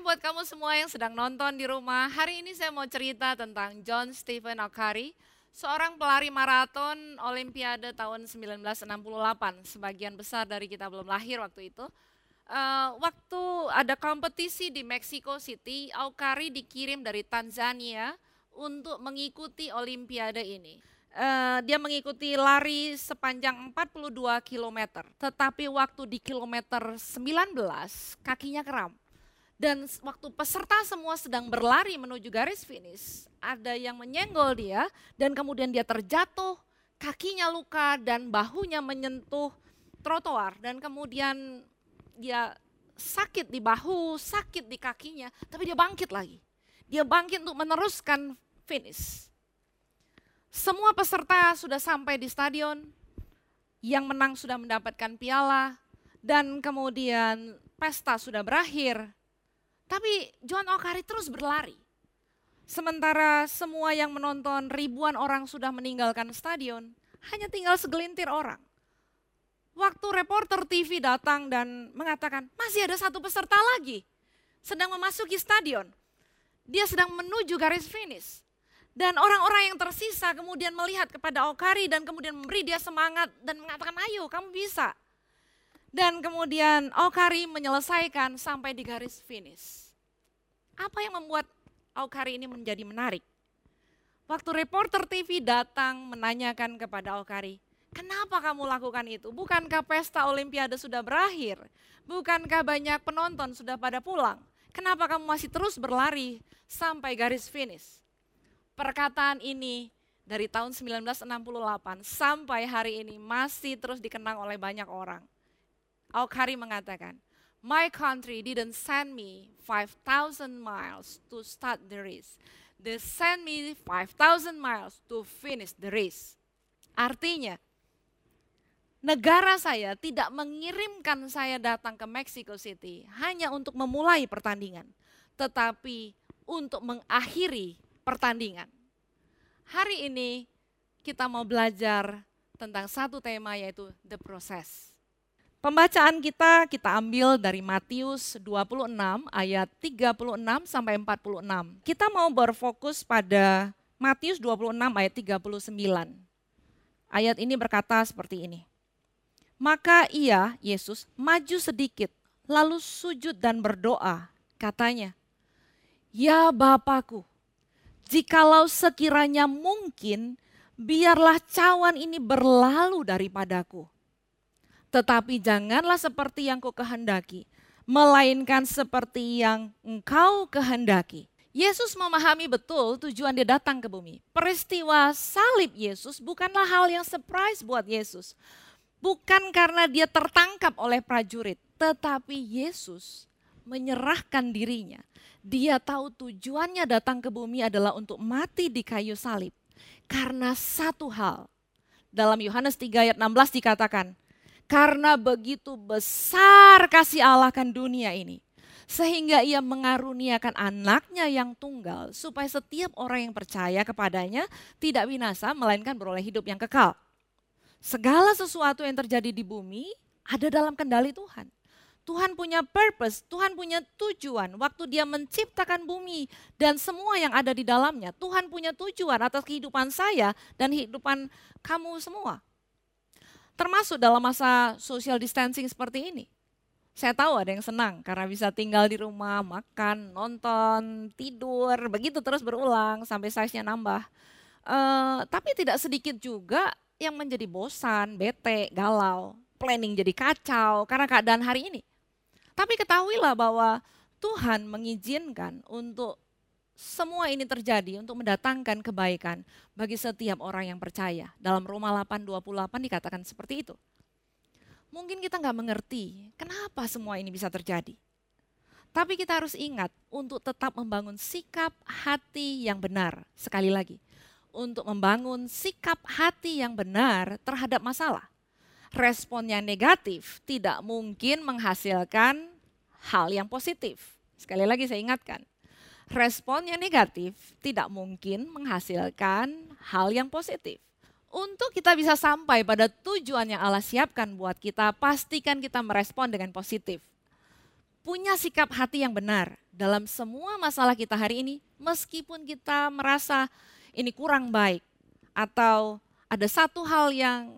buat kamu semua yang sedang nonton di rumah. Hari ini saya mau cerita tentang John Stephen Okari, seorang pelari maraton Olimpiade tahun 1968. Sebagian besar dari kita belum lahir waktu itu. Uh, waktu ada kompetisi di Mexico City, Okari dikirim dari Tanzania untuk mengikuti Olimpiade ini. Uh, dia mengikuti lari sepanjang 42 km, tetapi waktu di kilometer 19 kakinya kram dan waktu peserta semua sedang berlari menuju garis finish, ada yang menyenggol dia dan kemudian dia terjatuh, kakinya luka dan bahunya menyentuh trotoar dan kemudian dia sakit di bahu, sakit di kakinya, tapi dia bangkit lagi. Dia bangkit untuk meneruskan finish. Semua peserta sudah sampai di stadion, yang menang sudah mendapatkan piala, dan kemudian pesta sudah berakhir, tapi John Okari terus berlari. Sementara semua yang menonton ribuan orang sudah meninggalkan stadion, hanya tinggal segelintir orang. Waktu reporter TV datang dan mengatakan, masih ada satu peserta lagi, sedang memasuki stadion. Dia sedang menuju garis finish. Dan orang-orang yang tersisa kemudian melihat kepada Okari dan kemudian memberi dia semangat dan mengatakan, ayo kamu bisa. Dan kemudian Okari menyelesaikan sampai di garis finish. Apa yang membuat Aukari ini menjadi menarik? Waktu reporter TV datang menanyakan kepada Aukari, kenapa kamu lakukan itu? Bukankah pesta olimpiade sudah berakhir? Bukankah banyak penonton sudah pada pulang? Kenapa kamu masih terus berlari sampai garis finish? Perkataan ini dari tahun 1968 sampai hari ini masih terus dikenang oleh banyak orang. Aukari mengatakan, my country didn't send me 5,000 miles to start the race. They sent me 5,000 miles to finish the race. Artinya, negara saya tidak mengirimkan saya datang ke Mexico City hanya untuk memulai pertandingan, tetapi untuk mengakhiri pertandingan. Hari ini kita mau belajar tentang satu tema yaitu the process Pembacaan kita kita ambil dari Matius 26 ayat 36 sampai 46. Kita mau berfokus pada Matius 26 ayat 39. Ayat ini berkata seperti ini. Maka ia, Yesus, maju sedikit, lalu sujud dan berdoa. Katanya, Ya Bapakku, jikalau sekiranya mungkin, biarlah cawan ini berlalu daripadaku tetapi janganlah seperti yang kau kehendaki, melainkan seperti yang engkau kehendaki. Yesus memahami betul tujuan dia datang ke bumi. Peristiwa salib Yesus bukanlah hal yang surprise buat Yesus. Bukan karena dia tertangkap oleh prajurit, tetapi Yesus menyerahkan dirinya. Dia tahu tujuannya datang ke bumi adalah untuk mati di kayu salib. Karena satu hal. Dalam Yohanes 3 ayat 16 dikatakan, karena begitu besar kasih Allah kan dunia ini. Sehingga ia mengaruniakan anaknya yang tunggal supaya setiap orang yang percaya kepadanya tidak binasa melainkan beroleh hidup yang kekal. Segala sesuatu yang terjadi di bumi ada dalam kendali Tuhan. Tuhan punya purpose, Tuhan punya tujuan. Waktu dia menciptakan bumi dan semua yang ada di dalamnya, Tuhan punya tujuan atas kehidupan saya dan kehidupan kamu semua termasuk dalam masa social distancing seperti ini. Saya tahu ada yang senang karena bisa tinggal di rumah, makan, nonton, tidur, begitu terus berulang sampai size-nya nambah. Uh, tapi tidak sedikit juga yang menjadi bosan, bete, galau, planning jadi kacau karena keadaan hari ini. Tapi ketahuilah bahwa Tuhan mengizinkan untuk semua ini terjadi untuk mendatangkan kebaikan bagi setiap orang yang percaya. Dalam Roma 8:28 dikatakan seperti itu. Mungkin kita nggak mengerti kenapa semua ini bisa terjadi. Tapi kita harus ingat untuk tetap membangun sikap hati yang benar. Sekali lagi, untuk membangun sikap hati yang benar terhadap masalah. Respon yang negatif tidak mungkin menghasilkan hal yang positif. Sekali lagi saya ingatkan, respon yang negatif tidak mungkin menghasilkan hal yang positif. Untuk kita bisa sampai pada tujuan yang Allah siapkan buat kita, pastikan kita merespon dengan positif. punya sikap hati yang benar dalam semua masalah kita hari ini, meskipun kita merasa ini kurang baik atau ada satu hal yang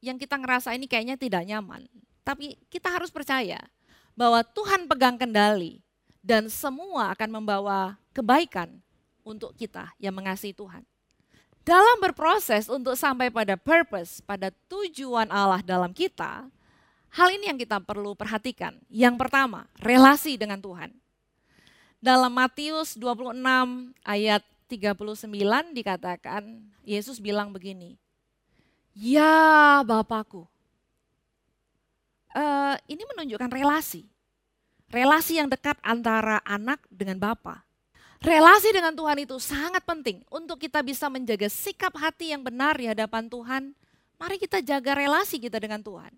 yang kita ngerasa ini kayaknya tidak nyaman. Tapi kita harus percaya bahwa Tuhan pegang kendali dan semua akan membawa kebaikan untuk kita yang mengasihi Tuhan. Dalam berproses untuk sampai pada purpose, pada tujuan Allah dalam kita, hal ini yang kita perlu perhatikan. Yang pertama, relasi dengan Tuhan. Dalam Matius 26 ayat 39 dikatakan, Yesus bilang begini, Ya Bapakku. Uh, ini menunjukkan relasi. Relasi yang dekat antara anak dengan Bapak. Relasi dengan Tuhan itu sangat penting untuk kita bisa menjaga sikap hati yang benar di hadapan Tuhan. Mari kita jaga relasi kita dengan Tuhan.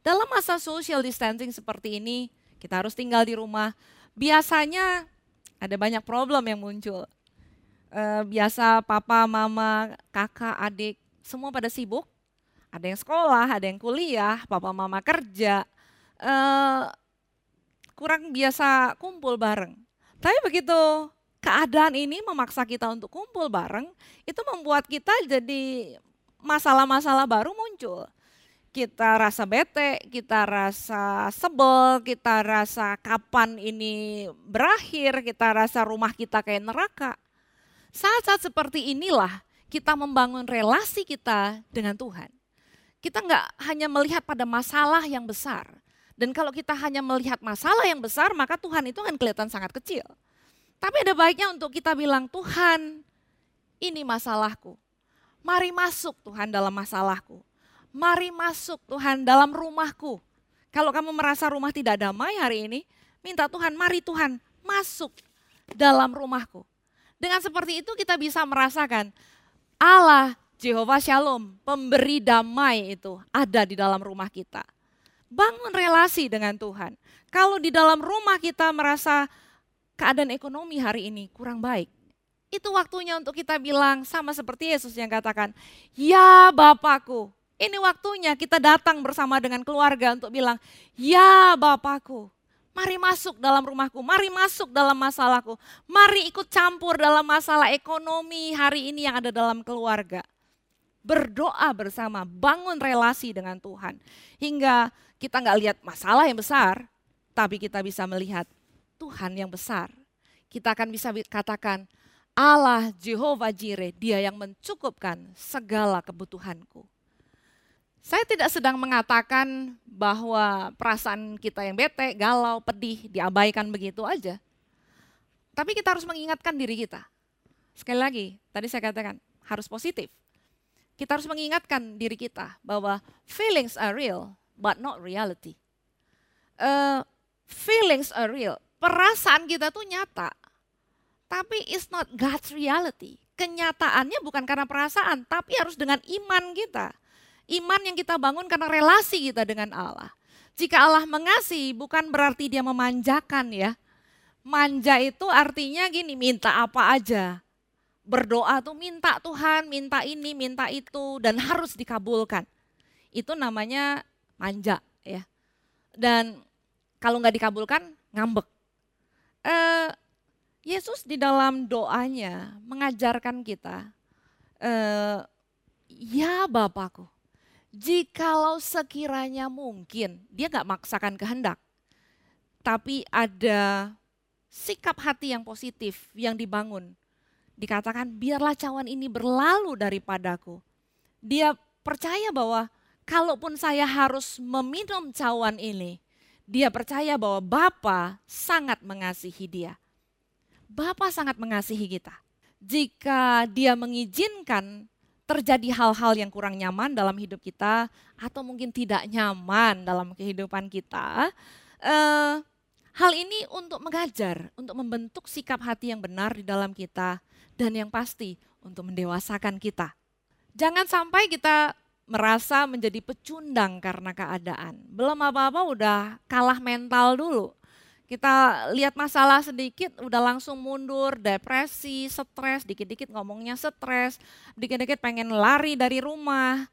Dalam masa social distancing seperti ini, kita harus tinggal di rumah. Biasanya ada banyak problem yang muncul. Uh, biasa papa, mama, kakak, adik, semua pada sibuk. Ada yang sekolah, ada yang kuliah, papa, mama kerja. Kurang biasa kumpul bareng. Tapi begitu keadaan ini memaksa kita untuk kumpul bareng, itu membuat kita jadi masalah-masalah baru muncul. Kita rasa bete, kita rasa sebel, kita rasa kapan ini berakhir, kita rasa rumah kita kayak neraka. Saat-saat seperti inilah kita membangun relasi kita dengan Tuhan. Kita nggak hanya melihat pada masalah yang besar. Dan kalau kita hanya melihat masalah yang besar, maka Tuhan itu akan kelihatan sangat kecil. Tapi ada baiknya untuk kita bilang, Tuhan ini masalahku. Mari masuk Tuhan dalam masalahku. Mari masuk Tuhan dalam rumahku. Kalau kamu merasa rumah tidak damai hari ini, minta Tuhan, mari Tuhan masuk dalam rumahku. Dengan seperti itu kita bisa merasakan Allah Jehovah Shalom, pemberi damai itu ada di dalam rumah kita. Bangun relasi dengan Tuhan. Kalau di dalam rumah kita merasa keadaan ekonomi hari ini kurang baik. Itu waktunya untuk kita bilang sama seperti Yesus yang katakan, ya Bapakku, ini waktunya kita datang bersama dengan keluarga untuk bilang, ya Bapakku, mari masuk dalam rumahku, mari masuk dalam masalahku, mari ikut campur dalam masalah ekonomi hari ini yang ada dalam keluarga. Berdoa bersama, bangun relasi dengan Tuhan. Hingga kita nggak lihat masalah yang besar, tapi kita bisa melihat Tuhan yang besar. Kita akan bisa katakan, Allah Jehovah Jireh, dia yang mencukupkan segala kebutuhanku. Saya tidak sedang mengatakan bahwa perasaan kita yang bete, galau, pedih, diabaikan begitu aja. Tapi kita harus mengingatkan diri kita. Sekali lagi, tadi saya katakan harus positif. Kita harus mengingatkan diri kita bahwa feelings are real, but not reality. Uh, feelings are real, perasaan kita tuh nyata. Tapi it's not God's reality. Kenyataannya bukan karena perasaan, tapi harus dengan iman kita. Iman yang kita bangun karena relasi kita dengan Allah. Jika Allah mengasihi bukan berarti dia memanjakan ya. Manja itu artinya gini, minta apa aja. Berdoa tuh minta Tuhan, minta ini, minta itu dan harus dikabulkan. Itu namanya manja ya. Dan kalau nggak dikabulkan ngambek uh, Yesus di dalam doanya mengajarkan kita, uh, ya Bapakku, jikalau sekiranya mungkin, dia nggak maksakan kehendak, tapi ada sikap hati yang positif yang dibangun. Dikatakan biarlah cawan ini berlalu daripadaku. Dia percaya bahwa kalaupun saya harus meminum cawan ini, dia percaya bahwa Bapa sangat mengasihi dia. Bapa sangat mengasihi kita. Jika dia mengizinkan terjadi hal-hal yang kurang nyaman dalam hidup kita atau mungkin tidak nyaman dalam kehidupan kita, eh, hal ini untuk mengajar, untuk membentuk sikap hati yang benar di dalam kita dan yang pasti untuk mendewasakan kita. Jangan sampai kita merasa menjadi pecundang karena keadaan. Belum apa-apa udah kalah mental dulu. Kita lihat masalah sedikit udah langsung mundur, depresi, stres, dikit-dikit ngomongnya stres, dikit-dikit pengen lari dari rumah.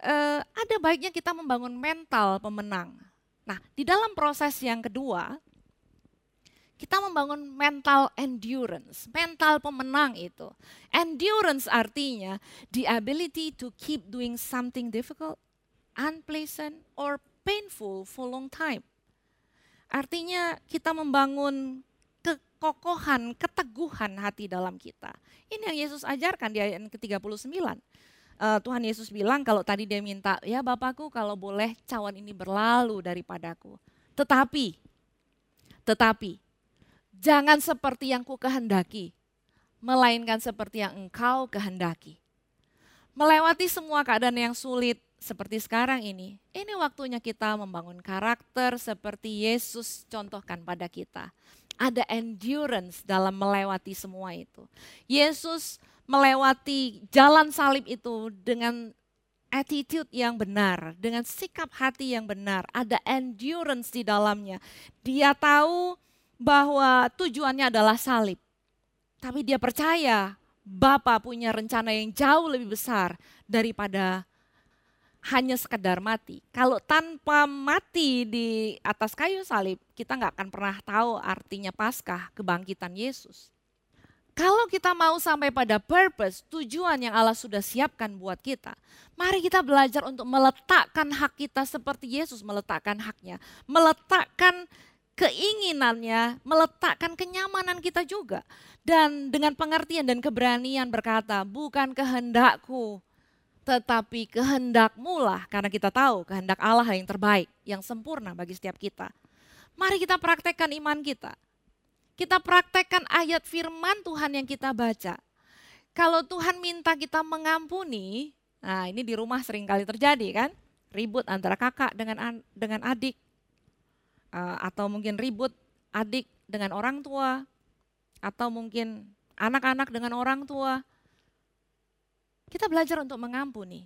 Eh, ada baiknya kita membangun mental pemenang. Nah, di dalam proses yang kedua, Kita membangun mental endurance, mental pemenang itu. Endurance artinya the ability to keep doing something difficult, unpleasant, or painful for long time. Artinya kita membangun kekokohan, keteguhan hati dalam kita. Ini yang Yesus ajarkan di ayat ke-39. Uh, eh, Tuhan Yesus bilang kalau tadi dia minta, ya Bapakku kalau boleh cawan ini berlalu daripadaku. Tetapi, tetapi Jangan seperti yang ku kehendaki, melainkan seperti yang engkau kehendaki. Melewati semua keadaan yang sulit seperti sekarang ini, ini waktunya kita membangun karakter seperti Yesus contohkan pada kita. Ada endurance dalam melewati semua itu. Yesus melewati jalan salib itu dengan attitude yang benar, dengan sikap hati yang benar, ada endurance di dalamnya. Dia tahu bahwa tujuannya adalah salib. Tapi dia percaya Bapa punya rencana yang jauh lebih besar daripada hanya sekedar mati. Kalau tanpa mati di atas kayu salib, kita nggak akan pernah tahu artinya Paskah, kebangkitan Yesus. Kalau kita mau sampai pada purpose, tujuan yang Allah sudah siapkan buat kita, mari kita belajar untuk meletakkan hak kita seperti Yesus meletakkan haknya. Meletakkan keinginannya meletakkan kenyamanan kita juga. Dan dengan pengertian dan keberanian berkata, bukan kehendakku, tetapi kehendakmu lah. Karena kita tahu kehendak Allah yang terbaik, yang sempurna bagi setiap kita. Mari kita praktekkan iman kita. Kita praktekkan ayat firman Tuhan yang kita baca. Kalau Tuhan minta kita mengampuni, nah ini di rumah sering kali terjadi kan, ribut antara kakak dengan dengan adik, uh, atau mungkin ribut adik dengan orang tua, atau mungkin anak-anak dengan orang tua. Kita belajar untuk mengampuni.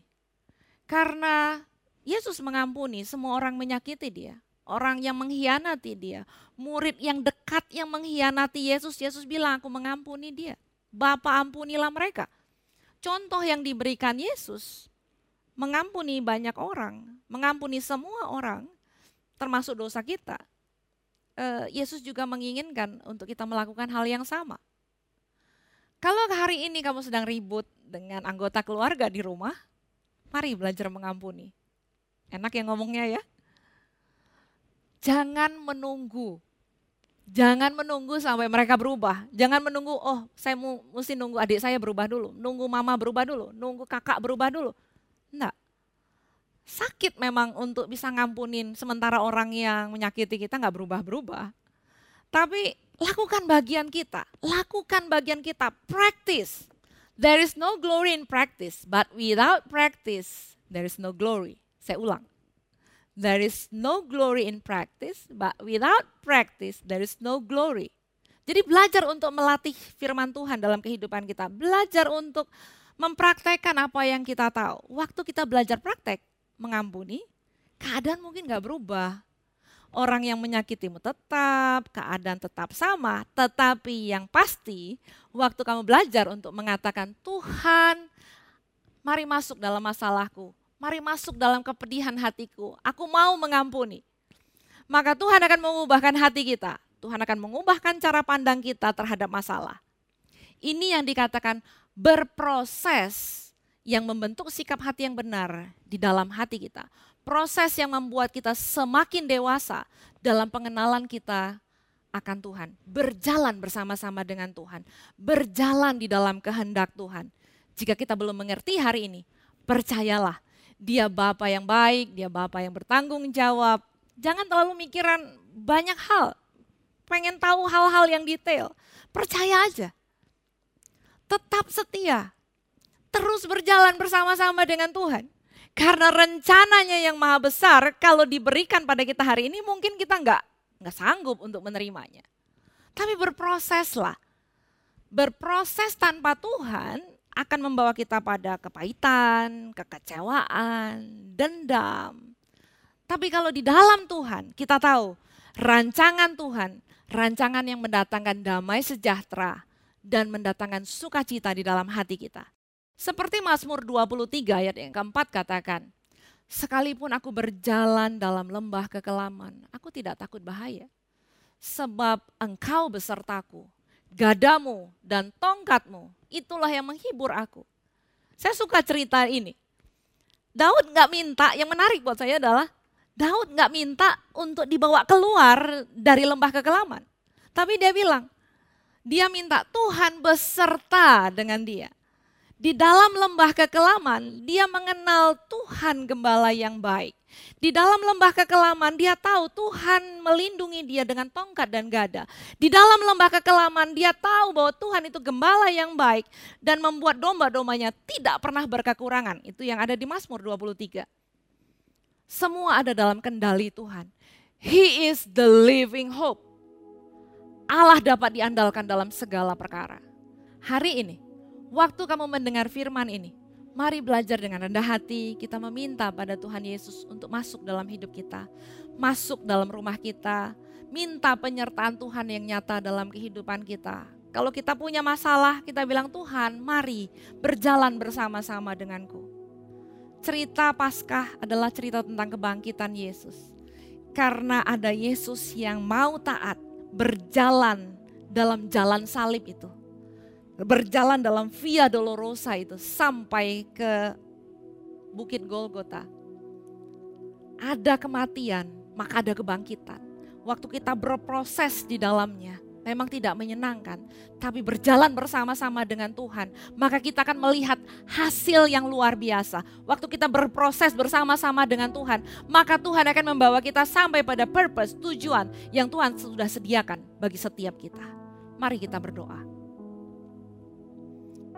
Karena Yesus mengampuni semua orang menyakiti dia. Orang yang mengkhianati dia. Murid yang dekat yang mengkhianati Yesus. Yesus bilang aku mengampuni dia. Bapak ampunilah mereka. Contoh yang diberikan Yesus. Mengampuni banyak orang. Mengampuni semua orang termasuk dosa kita, uh, Yesus juga menginginkan untuk kita melakukan hal yang sama. Kalau hari ini kamu sedang ribut dengan anggota keluarga di rumah, mari belajar mengampuni. Enak ya ngomongnya ya. Jangan menunggu. Jangan menunggu sampai mereka berubah. Jangan menunggu, oh saya mesti nunggu adik saya berubah dulu. Nunggu mama berubah dulu. Nunggu kakak berubah dulu. Enggak sakit memang untuk bisa ngampunin sementara orang yang menyakiti kita nggak berubah-berubah. Tapi lakukan bagian kita, lakukan bagian kita, practice. There is no glory in practice, but without practice there is no glory. Saya ulang. There is no glory in practice, but without practice there is no glory. Jadi belajar untuk melatih firman Tuhan dalam kehidupan kita, belajar untuk mempraktekkan apa yang kita tahu. Waktu kita belajar praktek, mengampuni, keadaan mungkin gak berubah. Orang yang menyakitimu tetap, keadaan tetap sama, tetapi yang pasti waktu kamu belajar untuk mengatakan Tuhan, mari masuk dalam masalahku, mari masuk dalam kepedihan hatiku, aku mau mengampuni. Maka Tuhan akan mengubahkan hati kita, Tuhan akan mengubahkan cara pandang kita terhadap masalah. Ini yang dikatakan berproses yang membentuk sikap hati yang benar di dalam hati kita. Proses yang membuat kita semakin dewasa dalam pengenalan kita akan Tuhan. Berjalan bersama-sama dengan Tuhan. Berjalan di dalam kehendak Tuhan. Jika kita belum mengerti hari ini, percayalah dia Bapa yang baik, dia Bapa yang bertanggung jawab. Jangan terlalu mikiran banyak hal. Pengen tahu hal-hal yang detail. Percaya aja. Tetap setia terus berjalan bersama-sama dengan Tuhan. Karena rencananya yang maha besar kalau diberikan pada kita hari ini mungkin kita nggak nggak sanggup untuk menerimanya. Tapi berproseslah. Berproses tanpa Tuhan akan membawa kita pada kepahitan, kekecewaan, dendam. Tapi kalau di dalam Tuhan kita tahu rancangan Tuhan, rancangan yang mendatangkan damai sejahtera dan mendatangkan sukacita di dalam hati kita. Seperti Mazmur 23 ayat yang keempat katakan, Sekalipun aku berjalan dalam lembah kekelaman, aku tidak takut bahaya. sebab engkau besertaku. Gadamu dan tongkatmu, itulah yang menghibur aku. Saya suka cerita ini. Daud nggak minta, yang menarik buat saya adalah Daud nggak minta untuk dibawa keluar dari lembah kekelaman. Tapi dia bilang, dia minta Tuhan beserta dengan dia. Di dalam lembah kekelaman, dia mengenal Tuhan gembala yang baik. Di dalam lembah kekelaman, dia tahu Tuhan melindungi dia dengan tongkat dan gada. Di dalam lembah kekelaman, dia tahu bahwa Tuhan itu gembala yang baik dan membuat domba-dombanya tidak pernah berkekurangan. Itu yang ada di Mazmur 23. Semua ada dalam kendali Tuhan. He is the living hope. Allah dapat diandalkan dalam segala perkara. Hari ini, Waktu kamu mendengar firman ini, mari belajar dengan rendah hati. Kita meminta pada Tuhan Yesus untuk masuk dalam hidup kita, masuk dalam rumah kita, minta penyertaan Tuhan yang nyata dalam kehidupan kita. Kalau kita punya masalah, kita bilang Tuhan, mari berjalan bersama-sama denganku. Cerita Paskah adalah cerita tentang kebangkitan Yesus. Karena ada Yesus yang mau taat berjalan dalam jalan salib itu berjalan dalam Via Dolorosa itu sampai ke Bukit Golgota. Ada kematian, maka ada kebangkitan. Waktu kita berproses di dalamnya, memang tidak menyenangkan, tapi berjalan bersama-sama dengan Tuhan, maka kita akan melihat hasil yang luar biasa. Waktu kita berproses bersama-sama dengan Tuhan, maka Tuhan akan membawa kita sampai pada purpose, tujuan yang Tuhan sudah sediakan bagi setiap kita. Mari kita berdoa.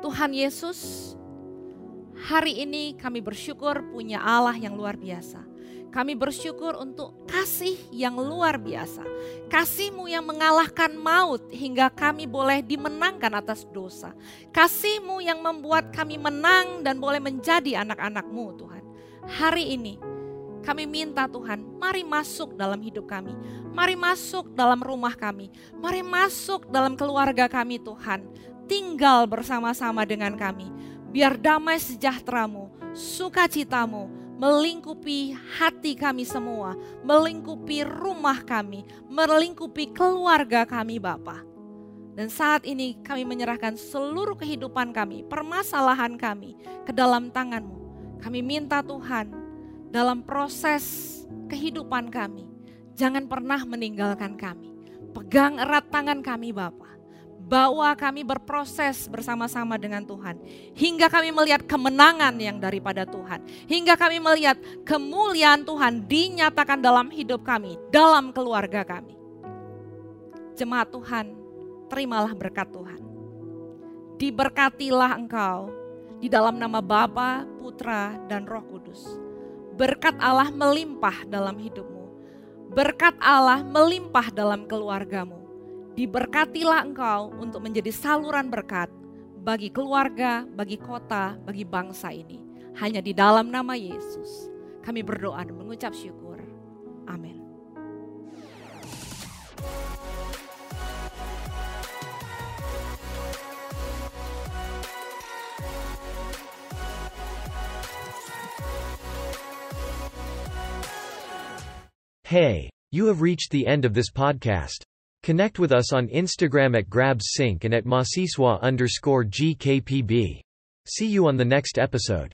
Tuhan Yesus, hari ini kami bersyukur punya Allah yang luar biasa. Kami bersyukur untuk kasih yang luar biasa. Kasihmu yang mengalahkan maut hingga kami boleh dimenangkan atas dosa. Kasihmu yang membuat kami menang dan boleh menjadi anak-anakmu Tuhan. Hari ini kami minta Tuhan, mari masuk dalam hidup kami. Mari masuk dalam rumah kami. Mari masuk dalam keluarga kami Tuhan tinggal bersama-sama dengan kami. Biar damai sejahteramu, sukacitamu melingkupi hati kami semua, melingkupi rumah kami, melingkupi keluarga kami Bapa. Dan saat ini kami menyerahkan seluruh kehidupan kami, permasalahan kami ke dalam tanganmu. Kami minta Tuhan dalam proses kehidupan kami, jangan pernah meninggalkan kami. Pegang erat tangan kami Bapak bawa kami berproses bersama-sama dengan Tuhan. Hingga kami melihat kemenangan yang daripada Tuhan. Hingga kami melihat kemuliaan Tuhan dinyatakan dalam hidup kami, dalam keluarga kami. Jemaat Tuhan, terimalah berkat Tuhan. Diberkatilah engkau di dalam nama Bapa, Putra, dan Roh Kudus. Berkat Allah melimpah dalam hidupmu. Berkat Allah melimpah dalam keluargamu Diberkatilah engkau untuk menjadi saluran berkat bagi keluarga, bagi kota, bagi bangsa ini. Hanya di dalam nama Yesus kami berdoa dan mengucap syukur. Amin. Hey, you have reached the end of this podcast. Connect with us on Instagram at GrabsSync and at Masiswa underscore GKPB. See you on the next episode.